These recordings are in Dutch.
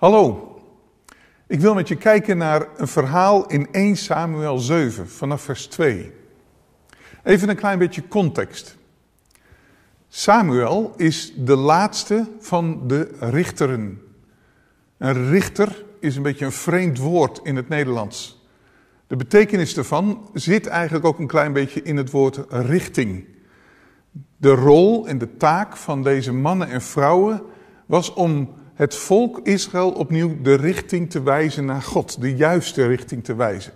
Hallo, ik wil met je kijken naar een verhaal in 1 Samuel 7 vanaf vers 2. Even een klein beetje context. Samuel is de laatste van de richteren. Een richter is een beetje een vreemd woord in het Nederlands. De betekenis daarvan zit eigenlijk ook een klein beetje in het woord richting. De rol en de taak van deze mannen en vrouwen was om het volk Israël opnieuw de richting te wijzen naar God, de juiste richting te wijzen.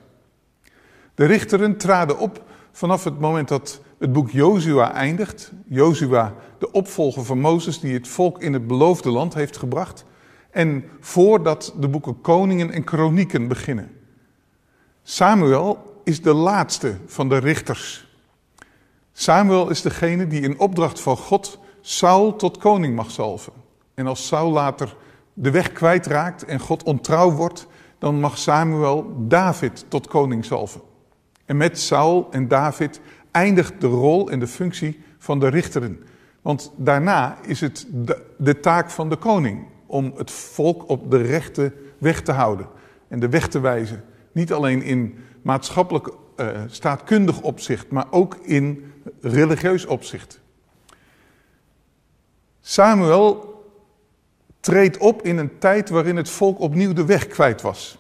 De richteren traden op vanaf het moment dat het boek Jozua eindigt. Jozua, de opvolger van Mozes, die het volk in het beloofde land heeft gebracht. En voordat de boeken Koningen en Kronieken beginnen. Samuel is de laatste van de richters. Samuel is degene die in opdracht van God Saul tot koning mag zalven. En als Saul later de weg kwijtraakt en God ontrouw wordt, dan mag Samuel David tot koning zalven. En met Saul en David eindigt de rol en de functie van de richteren. Want daarna is het de, taak van de koning om het volk op de rechte weg te houden en de weg te wijzen. Niet alleen in maatschappelijk uh, staatkundig opzicht, maar ook in religieus opzicht. Samuel treedt op in een tijd waarin het volk opnieuw de weg kwijt was.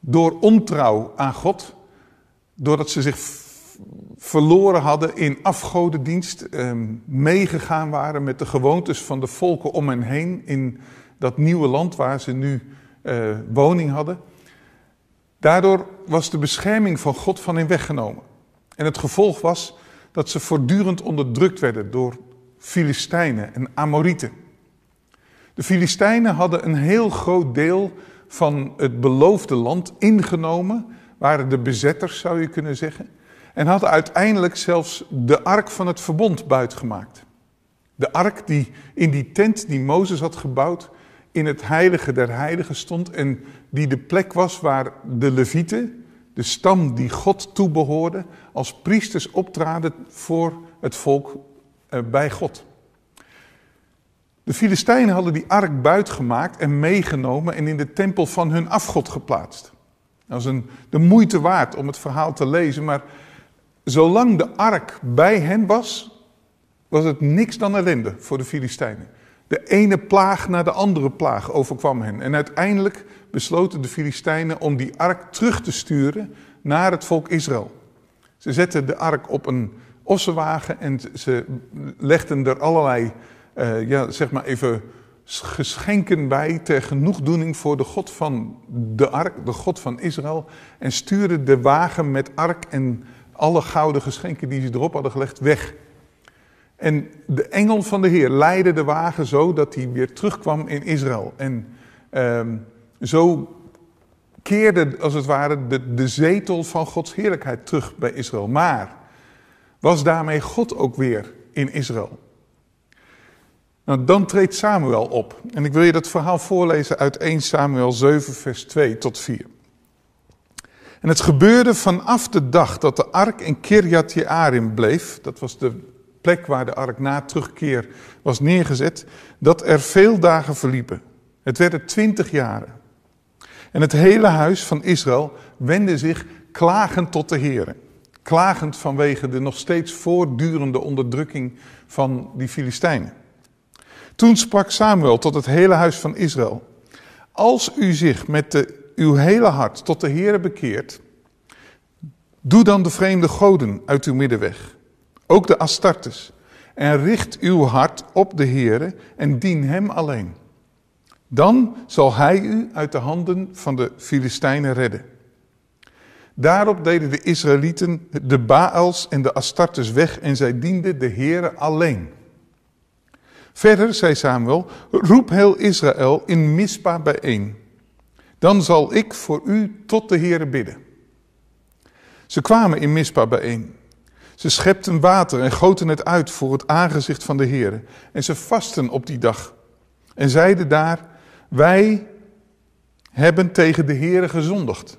Door ontrouw aan God, doordat ze zich verloren hadden in afgodendienst, eh, meegegaan waren met de gewoontes van de volken om hen heen in dat nieuwe land waar ze nu eh, woning hadden. Daardoor was de bescherming van God van hen weggenomen. En het gevolg was dat ze voortdurend onderdrukt werden door Filistijnen en Amorieten. De Filistijnen hadden een heel groot deel van het beloofde land ingenomen, waren de bezetters zou je kunnen zeggen, en hadden uiteindelijk zelfs de ark van het verbond buitgemaakt. De ark die in die tent die Mozes had gebouwd, in het heilige der heiligen stond en die de plek was waar de levieten, de stam die God toebehoorde, als priesters optraden voor het volk eh, bij God. De Filistijnen hadden die ark buitgemaakt en meegenomen en in de tempel van hun afgod geplaatst. Dat is een, de moeite waard om het verhaal te lezen, maar zolang de ark bij hen was, was het niks dan ellende voor de Filistijnen. De ene plaag na de andere plaag overkwam hen. En uiteindelijk besloten de Filistijnen om die ark terug te sturen naar het volk Israël. Ze zetten de ark op een ossenwagen en ze legden er allerlei uh, ja, zeg maar even geschenken bij ter genoegdoening voor de God van de ark, de God van Israël. En stuurde de wagen met ark en alle gouden geschenken die ze erop hadden gelegd weg. En de engel van de Heer leidde de wagen zo dat hij weer terugkwam in Israël. En uh, zo keerde als het ware de zetel van Gods heerlijkheid terug bij Israël. Maar was daarmee God ook weer in Israël? Nou, dan treedt Samuel op. En ik wil je dat verhaal voorlezen uit 1 Samuel 7, vers 2 tot 4. En het gebeurde vanaf de dag dat de ark in Kirjat Jearim bleef, dat was de plek waar de ark na terugkeer was neergezet, dat er veel dagen verliepen. Het werden twintig jaren. En het hele huis van Israël wendde zich klagend tot de Heer. Klagend vanwege de nog steeds voortdurende onderdrukking van die Filistijnen. Toen sprak Samuel tot het hele huis van Israël. Als u zich met uw hele hart tot de Heere bekeert, doe dan de vreemde goden uit uw midden weg. Ook de Astartes. En richt uw hart op de Heere en dien hem alleen. Dan zal hij u uit de handen van de Filistijnen redden. Daarop deden de Israëlieten de Baals en de Astartes weg en zij dienden de Heere alleen. Verder, zei Samuel, roep heel Israël in Mispa bijeen. Dan zal ik voor u tot de Heere bidden. Ze kwamen in Mispa bijeen. Ze schepten water en goten het uit voor het aangezicht van de Heere. En ze vasten op die dag. En zeiden daar, wij hebben tegen de Heere gezondigd.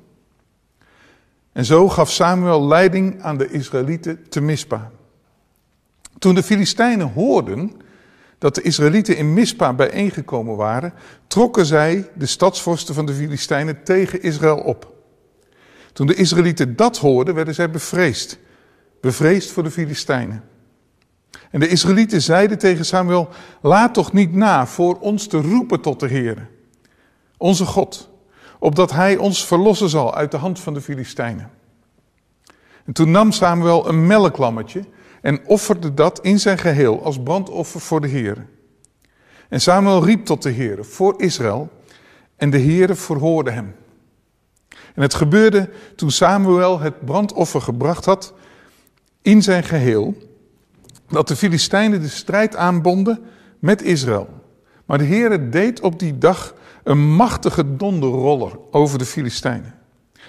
En zo gaf Samuel leiding aan de Israëlieten te Mispa. Toen de Filistijnen hoorden dat de Israëlieten in Mispa bijeengekomen waren, trokken zij, de stadsvorsten van de Filistijnen, tegen Israël op. Toen de Israëlieten dat hoorden, werden zij bevreesd. Bevreesd voor de Filistijnen. En de Israëlieten zeiden tegen Samuel: Laat toch niet na voor ons te roepen tot de Heer, onze God, opdat Hij ons verlossen zal uit de hand van de Filistijnen. En toen nam Samuel een melklammetje en offerde dat in zijn geheel als brandoffer voor de Heer. En Samuel riep tot de Heer voor Israël en de Heer verhoorde hem. En het gebeurde toen Samuel het brandoffer gebracht had in zijn geheel, dat de Filistijnen de strijd aanbonden met Israël. Maar de Heer deed op die dag een machtige donderroller over de Filistijnen.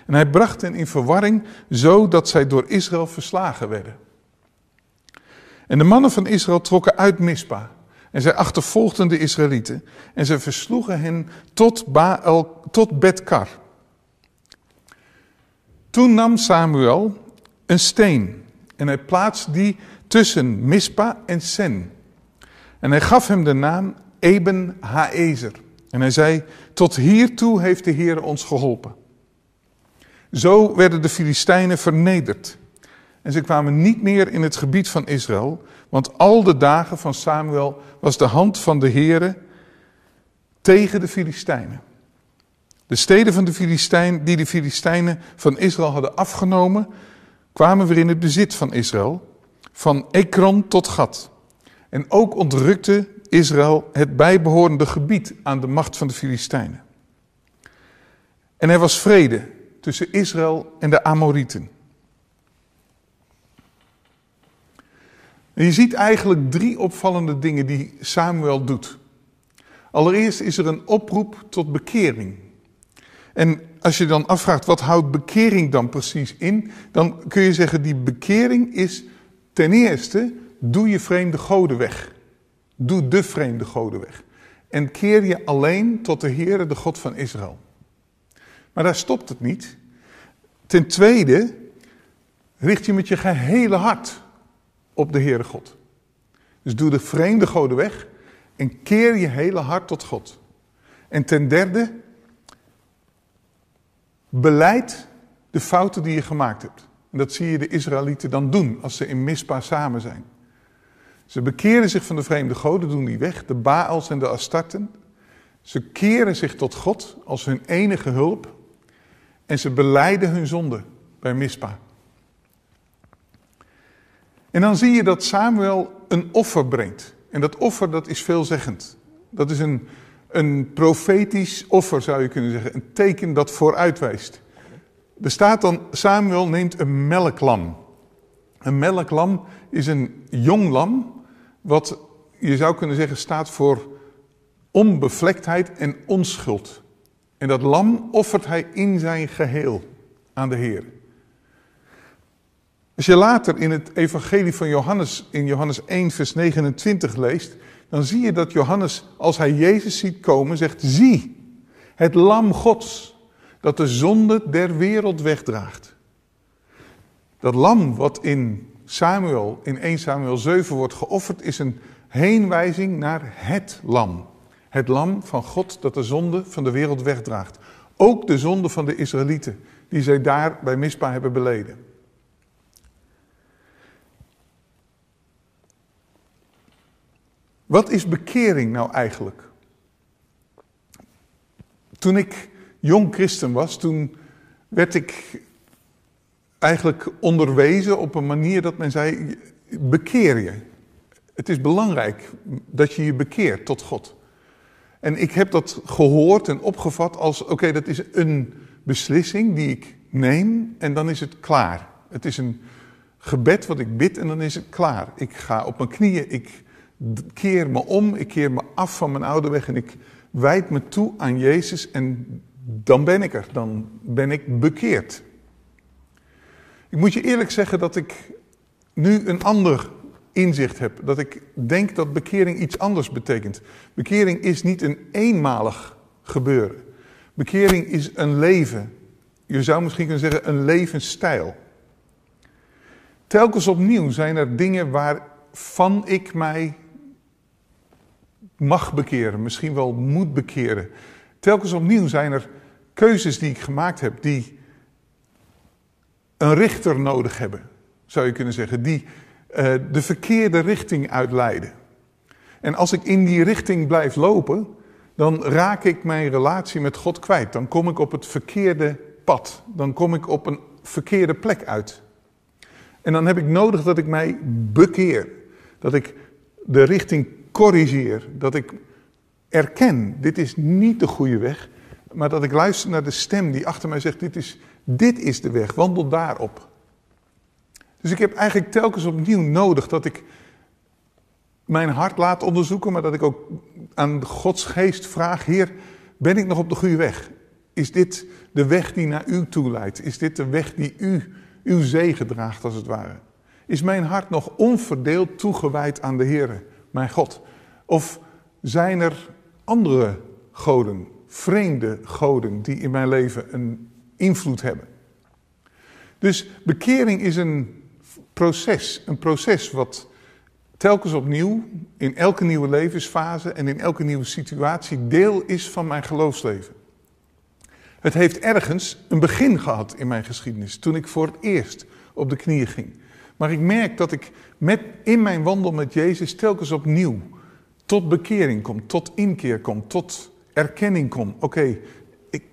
En hij bracht hen in verwarring, zodat zij door Israël verslagen werden. En de mannen van Israël trokken uit Mispa. En zij achtervolgden de Israëlieten. En zij versloegen hen tot, Baal, tot Betkar. Toen nam Samuel een steen en hij plaatste die tussen Mispa en Sen. En hij gaf hem de naam Eben Haezer. En hij zei, tot hiertoe heeft de Heer ons geholpen. Zo werden de Filistijnen vernederd. En ze kwamen niet meer in het gebied van Israël, want al de dagen van Samuel was de hand van de Heere tegen de Filistijnen. De steden van de Filistijn, die de Filistijnen van Israël hadden afgenomen, kwamen weer in het bezit van Israël, van Ekron tot Gat. En ook ontrukte Israël het bijbehorende gebied aan de macht van de Filistijnen. En er was vrede tussen Israël en de Amorieten. Je ziet eigenlijk drie opvallende dingen die Samuel doet. Allereerst is er een oproep tot bekering. En als je dan afvraagt wat houdt bekering dan precies in, dan kun je zeggen die bekering is ten eerste doe je vreemde goden weg. Doe de vreemde goden weg. En keer je alleen tot de Heere, de God van Israël. Maar daar stopt het niet. Ten tweede richt je met je gehele hart op de Heere God. Dus doe de vreemde goden weg en keer je hele hart tot God. En ten derde, beleid de fouten die je gemaakt hebt. En dat zie je de Israëlieten dan doen als ze in Mispa samen zijn. Ze bekeren zich van de vreemde goden, doen die weg, de Baals en de Astarten. Ze keren zich tot God als hun enige hulp. En ze beleiden hun zonde bij Mispa. En dan zie je dat Samuel een offer brengt. En dat offer dat is veelzeggend. Dat is een, een profetisch offer zou je kunnen zeggen. Een teken dat vooruitwijst. Er staat dan, Samuel neemt een melklam. Een melklam is een jong lam, wat je zou kunnen zeggen staat voor onbevlektheid en onschuld. En dat lam offert hij in zijn geheel aan de Heer. Als je later in het evangelie van Johannes, in Johannes 1, vers 29 leest, dan zie je dat Johannes, als hij Jezus ziet komen, zegt, zie, het lam Gods, dat de zonde der wereld wegdraagt. Dat lam wat in Samuel, in 1 Samuel 7 wordt geofferd, is een heenwijzing naar het lam. Het lam van God dat de zonde van de wereld wegdraagt. Ook de zonde van de Israëlieten, die zij daar bij Mispa hebben beleden. Wat is bekering nou eigenlijk? Toen ik jong christen was, toen werd ik eigenlijk onderwezen op een manier dat men zei: bekeer je. Het is belangrijk dat je je bekeert tot God. En ik heb dat gehoord en opgevat als: oké, dat is een beslissing die ik neem en dan is het klaar. Het is een gebed wat ik bid en dan is het klaar. Ik ga op mijn knieën, ik keer me om, ik keer me af van mijn oude weg en ik wijd me toe aan Jezus en dan ben ik er, dan ben ik bekeerd. Ik moet je eerlijk zeggen dat ik nu een ander inzicht heb. Dat ik denk dat bekering iets anders betekent. Bekering is niet een eenmalig gebeuren. Bekering is een leven. Je zou misschien kunnen zeggen een levensstijl. Telkens opnieuw zijn er dingen waarvan ik mij mag bekeren, misschien wel moet bekeren. Telkens opnieuw zijn er keuzes die ik gemaakt heb, die een richter nodig hebben, zou je kunnen zeggen, die uh, de verkeerde richting uitleiden. En als ik in die richting blijf lopen, dan raak ik mijn relatie met God kwijt. Dan kom ik op het verkeerde pad. Dan kom ik op een verkeerde plek uit. En dan heb ik nodig dat ik mij bekeer. Dat ik de richting corrigeer. Dat ik erken, dit is niet de goede weg. Maar dat ik luister naar de stem die achter mij zegt, dit is, dit is de weg, wandel daarop. Dus ik heb eigenlijk telkens opnieuw nodig dat ik mijn hart laat onderzoeken, maar dat ik ook aan Gods geest vraag, Heer, ben ik nog op de goede weg? Is dit de weg die naar u toe leidt? Is dit de weg die u, uw zegen draagt als het ware? Is mijn hart nog onverdeeld toegewijd aan de Heer, mijn God? Of zijn er andere goden, vreemde goden, die in mijn leven een invloed hebben? Dus bekering is een proces, een proces wat telkens opnieuw, in elke nieuwe levensfase en in elke nieuwe situatie, deel is van mijn geloofsleven. Het heeft ergens een begin gehad in mijn geschiedenis, toen ik voor het eerst op de knieën ging. Maar ik merk dat ik met, in mijn wandel met Jezus telkens opnieuw tot bekering kom, tot inkeer kom, tot erkenning kom. Oké, ik,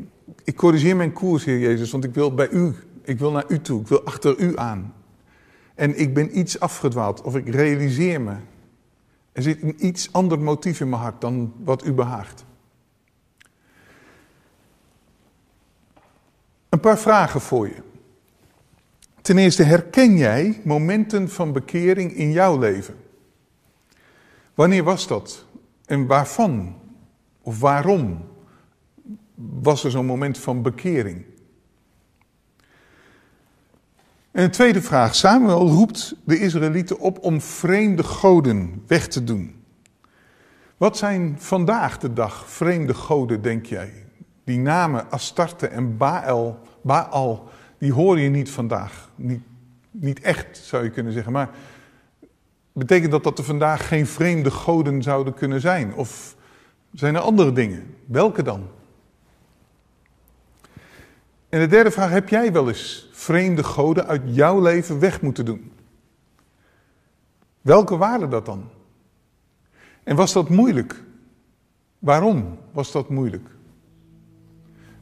ik corrigeer mijn koers, Heer Jezus, want ik wil bij u, ik wil naar u toe, ik wil achter u aan. En ik ben iets afgedwaald of ik realiseer me. Er zit een iets ander motief in mijn hart dan wat u behaagt. Een paar vragen voor je. Ten eerste, herken jij momenten van bekering in jouw leven? Wanneer was dat? En waarvan? Of waarom was er zo'n moment van bekering? En een tweede vraag. Samuel roept de Israëlieten op om vreemde goden weg te doen. Wat zijn vandaag de dag vreemde goden, denk jij? Die namen Astarte en Baal, Baal die hoor je niet vandaag. Niet, niet echt, zou je kunnen zeggen. Maar betekent dat dat er vandaag geen vreemde goden zouden kunnen zijn? Of zijn er andere dingen? Welke dan? En de derde vraag, heb jij wel eens vreemde goden uit jouw leven weg moeten doen? Welke waren dat dan? En was dat moeilijk? Waarom was dat moeilijk?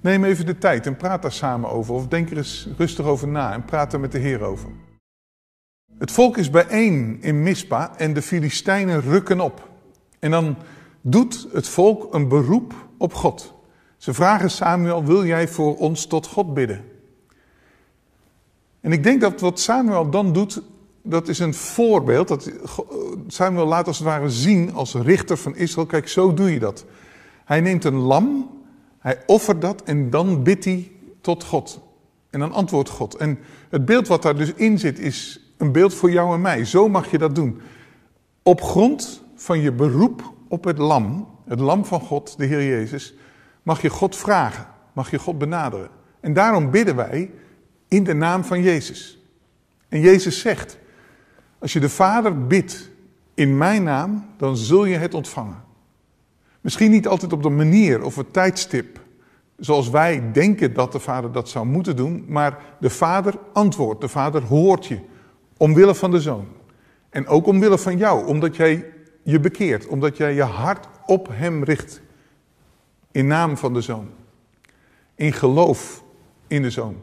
Neem even de tijd en praat daar samen over. Of denk er eens rustig over na en praat er met de Heer over. Het volk is bijeen in Mispa en de Filistijnen rukken op. En dan doet het volk een beroep op God. Ze vragen Samuel, wil jij voor ons tot God bidden? En ik denk dat wat Samuel dan doet, dat is een voorbeeld. Dat Samuel laat als het ware zien als richter van Israël, kijk, zo doe je dat. Hij neemt een lam, hij offert dat en dan bidt hij tot God. En dan antwoordt God. En het beeld wat daar dus in zit is een beeld voor jou en mij. Zo mag je dat doen. Op grond van je beroep op het lam, het lam van God, de Heer Jezus, mag je God vragen, mag je God benaderen. En daarom bidden wij in de naam van Jezus. En Jezus zegt, als je de Vader bidt in mijn naam, dan zul je het ontvangen. Misschien niet altijd op de manier of het tijdstip zoals wij denken dat de Vader dat zou moeten doen, maar de Vader antwoordt, de Vader hoort je, omwille van de Zoon. En ook omwille van jou, omdat jij je bekeert, omdat jij je hart op Hem richt. In naam van de Zoon. In geloof in de Zoon.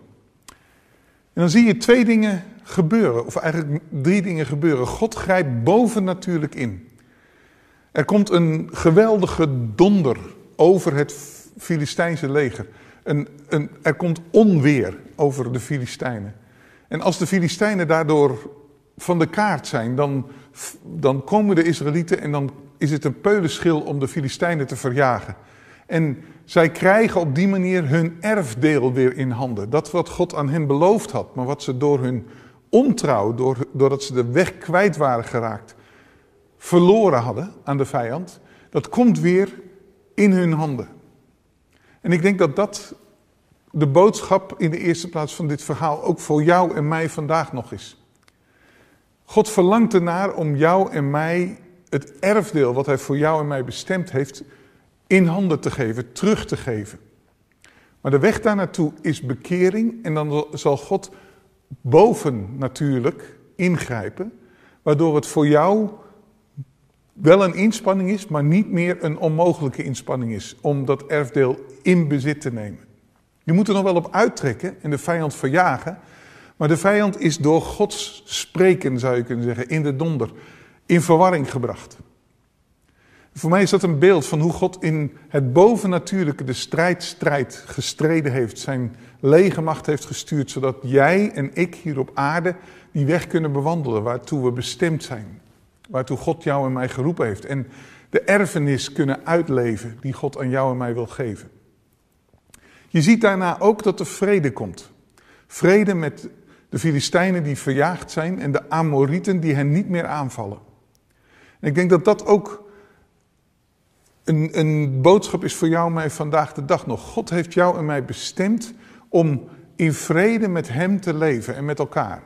En dan zie je twee dingen gebeuren, of eigenlijk drie dingen gebeuren. God grijpt bovennatuurlijk in. Er komt een geweldige donder over het Filistijnse leger. Een, een, er komt onweer over de Filistijnen. En als de Filistijnen daardoor van de kaart zijn, dan, dan komen de Israëlieten en dan is het een peulenschil om de Filistijnen te verjagen. En zij krijgen op die manier hun erfdeel weer in handen. Dat wat God aan hen beloofd had, maar wat ze door hun ontrouw, door, doordat ze de weg kwijt waren geraakt, verloren hadden aan de vijand, dat komt weer in hun handen. En ik denk dat dat de boodschap in de eerste plaats van dit verhaal ook voor jou en mij vandaag nog is. God verlangt ernaar om jou en mij het erfdeel wat hij voor jou en mij bestemd heeft in handen te geven, terug te geven. Maar de weg daar naartoe is bekering en dan zal God boven natuurlijk ingrijpen, waardoor het voor jou wel een inspanning is, maar niet meer een onmogelijke inspanning is om dat erfdeel in bezit te nemen. Je moet er nog wel op uittrekken en de vijand verjagen, maar de vijand is door Gods spreken, zou je kunnen zeggen, in de donder, in verwarring gebracht. Voor mij is dat een beeld van hoe God in het bovennatuurlijke de strijd, strijd gestreden heeft, zijn legermacht heeft gestuurd, zodat jij en ik hier op aarde die weg kunnen bewandelen waartoe we bestemd zijn, waartoe God jou en mij geroepen heeft en de erfenis kunnen uitleven die God aan jou en mij wil geven. Je ziet daarna ook dat er vrede komt. Vrede met de Filistijnen die verjaagd zijn en de Amorieten die hen niet meer aanvallen. En ik denk dat dat ook een, een boodschap is voor jou en mij vandaag de dag nog. God heeft jou en mij bestemd om in vrede met Hem te leven en met elkaar.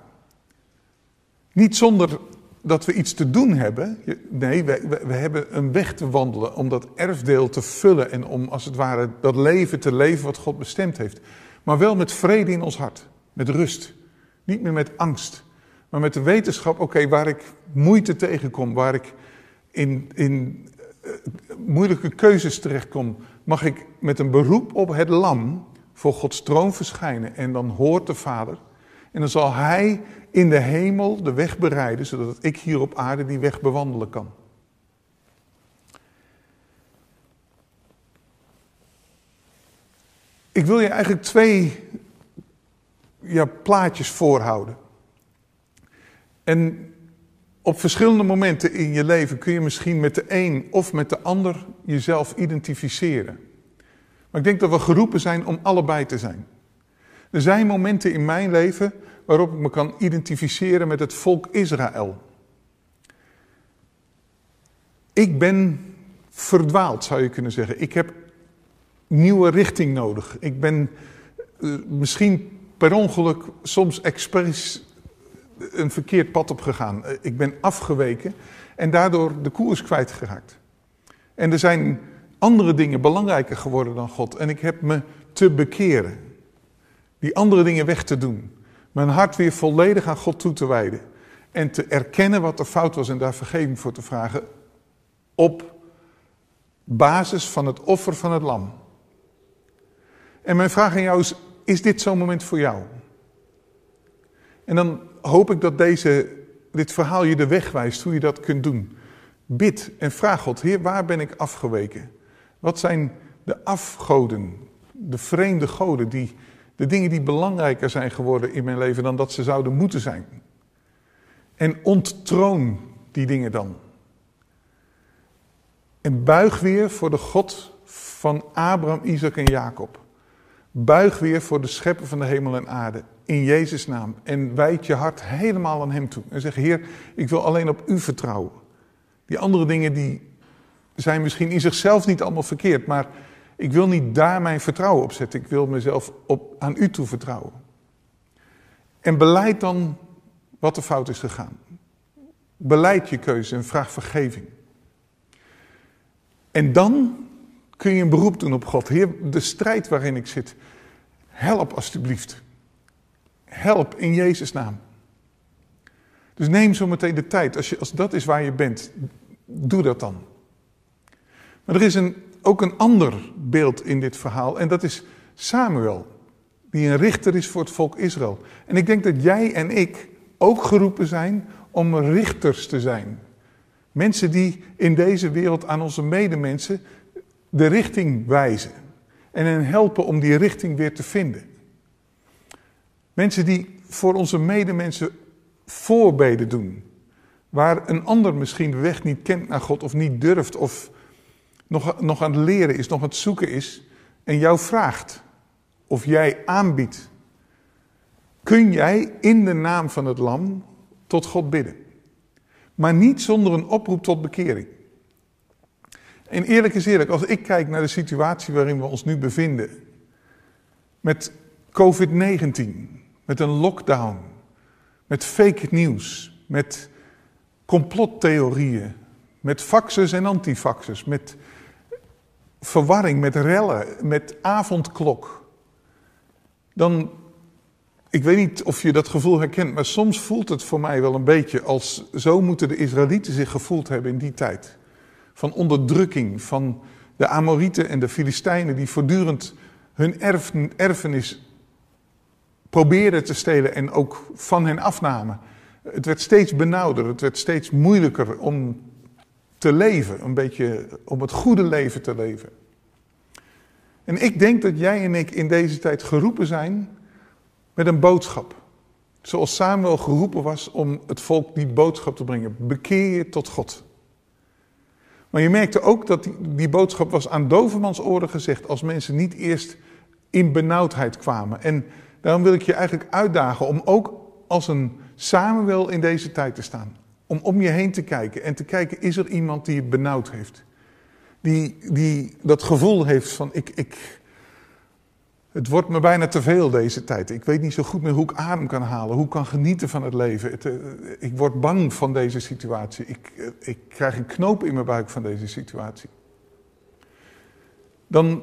Niet zonder dat we iets te doen hebben. Nee, we, we, hebben een weg te wandelen om dat erfdeel te vullen en om als het ware dat leven te leven wat God bestemd heeft. Maar wel met vrede in ons hart, met rust. Niet meer met angst, maar met de wetenschap, oké, waar ik moeite tegenkom, waar ik in, in uh, moeilijke keuzes terechtkom, mag ik met een beroep op het lam voor Gods troon verschijnen. En dan hoort de Vader. En dan zal Hij in de hemel de weg bereiden, zodat ik hier op aarde die weg bewandelen kan. Ik wil je eigenlijk twee ja, plaatjes voorhouden. En op verschillende momenten in je leven kun je misschien met de een of met de ander jezelf identificeren. Maar ik denk dat we geroepen zijn om allebei te zijn. Er zijn momenten in mijn leven waarop ik me kan identificeren met het volk Israël. Ik ben verdwaald, zou je kunnen zeggen. Ik heb nieuwe richting nodig. Ik ben uh, misschien per ongeluk soms expres een verkeerd pad op gegaan. Eh, ik ben afgeweken en daardoor de koers kwijtgeraakt. En er zijn andere dingen belangrijker geworden dan God. En ik heb me te bekeren. Die andere dingen weg te doen. Mijn hart weer volledig aan God toe te wijden. En te erkennen wat er fout was en daar vergeving voor te vragen. Op basis van het offer van het lam. En mijn vraag aan jou is, is dit zo'n moment voor jou? En dan hoop ik dat deze, dit verhaal je de weg wijst hoe je dat kunt doen. Bid en vraag God, Heer, waar ben ik afgeweken? Wat zijn de afgoden, de vreemde goden, die, de dingen die belangrijker zijn geworden in mijn leven dan dat ze zouden moeten zijn? En onttroon die dingen dan. En buig weer voor de God van Abraham, Isaac en Jacob. Buig weer voor de schepper van de hemel en aarde. In Jezus' naam. En wijd je hart helemaal aan Hem toe. En zeg, Heer, ik wil alleen op U vertrouwen. Die andere dingen die zijn misschien in zichzelf niet allemaal verkeerd. Maar ik wil niet daar mijn vertrouwen op zetten. Ik wil mezelf op, aan U toe vertrouwen. En beleid dan wat er fout is gegaan. Beleid je keuze en vraag vergeving. En dan kun je een beroep doen op God. Heer, de strijd waarin ik zit, help alstublieft. Help in Jezus' naam. Dus neem zo meteen de tijd. Als, je, als dat is waar je bent, doe dat dan. Maar er is een, ook een ander beeld in dit verhaal. En dat is Samuel. Die een richter is voor het volk Israël. En ik denk dat jij en ik ook geroepen zijn om richters te zijn. Mensen die in deze wereld aan onze medemensen de richting wijzen. En hen helpen om die richting weer te vinden. Mensen die voor onze medemensen voorbeden doen. Waar een ander misschien de weg niet kent naar God of niet durft of nog, nog aan het leren is, nog aan het zoeken is. En jou vraagt of jij aanbiedt. Kun jij in de naam van het lam tot God bidden. Maar niet zonder een oproep tot bekering. En eerlijk is eerlijk, als ik kijk naar de situatie waarin we ons nu bevinden, met COVID-19, met een lockdown, met fake nieuws, met complottheorieën, Met faxes en antifaxes, met verwarring, met rellen, met avondklok. Dan, ik weet niet of je dat gevoel herkent, maar soms voelt het voor mij wel een beetje als zo moeten de Israëlieten zich gevoeld hebben in die tijd. Van onderdrukking, van de Amorieten en de Filistijnen die voortdurend hun erfenis probeerden te stelen en ook van hen afnamen. Het werd steeds benauwder, het werd steeds moeilijker om te leven, een beetje om het goede leven te leven. En ik denk dat jij en ik in deze tijd geroepen zijn met een boodschap. Zoals Samuel geroepen was om het volk die boodschap te brengen. Bekeer je tot God. Maar je merkte ook dat die, boodschap was aan dovermans oren gezegd als mensen niet eerst in benauwdheid kwamen. En daarom wil ik je eigenlijk uitdagen om ook als een Samuel in deze tijd te staan. Om om je heen te kijken en te kijken, is er iemand die het benauwd heeft? Die, die dat gevoel heeft van, ik, ik, het wordt me bijna te veel deze tijd. Ik weet niet zo goed meer hoe ik adem kan halen, hoe ik kan genieten van het leven. Eh, ik word bang van deze situatie. Ik, eh, ik krijg een knoop in mijn buik van deze situatie. Dan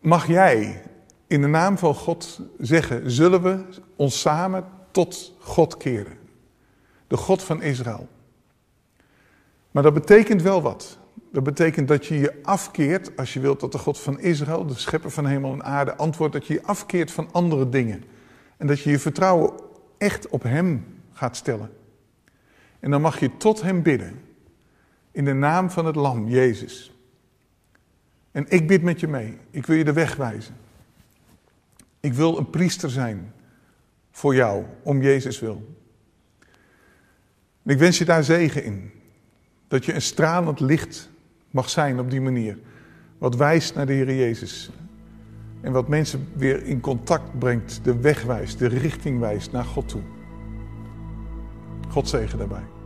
mag jij in de naam van God zeggen: zullen we ons samen tot God keren? De God van Israël. Maar dat betekent wel wat. Dat betekent dat je je afkeert, als je wilt dat de God van Israël, de schepper van hemel en aarde, antwoordt dat je je afkeert van andere dingen. En dat je je vertrouwen echt op Hem gaat stellen. En dan mag je tot Hem bidden. In de naam van het Lam, Jezus. En ik bid met je mee. Ik wil je de weg wijzen. Ik wil een priester zijn voor jou, om Jezus wil. Ik wens je daar zegen in. Dat je een stralend licht mag zijn op die manier. Wat wijst naar de Heer Jezus. En wat mensen weer in contact brengt, de weg wijst, de richting wijst naar God toe. God zegen daarbij.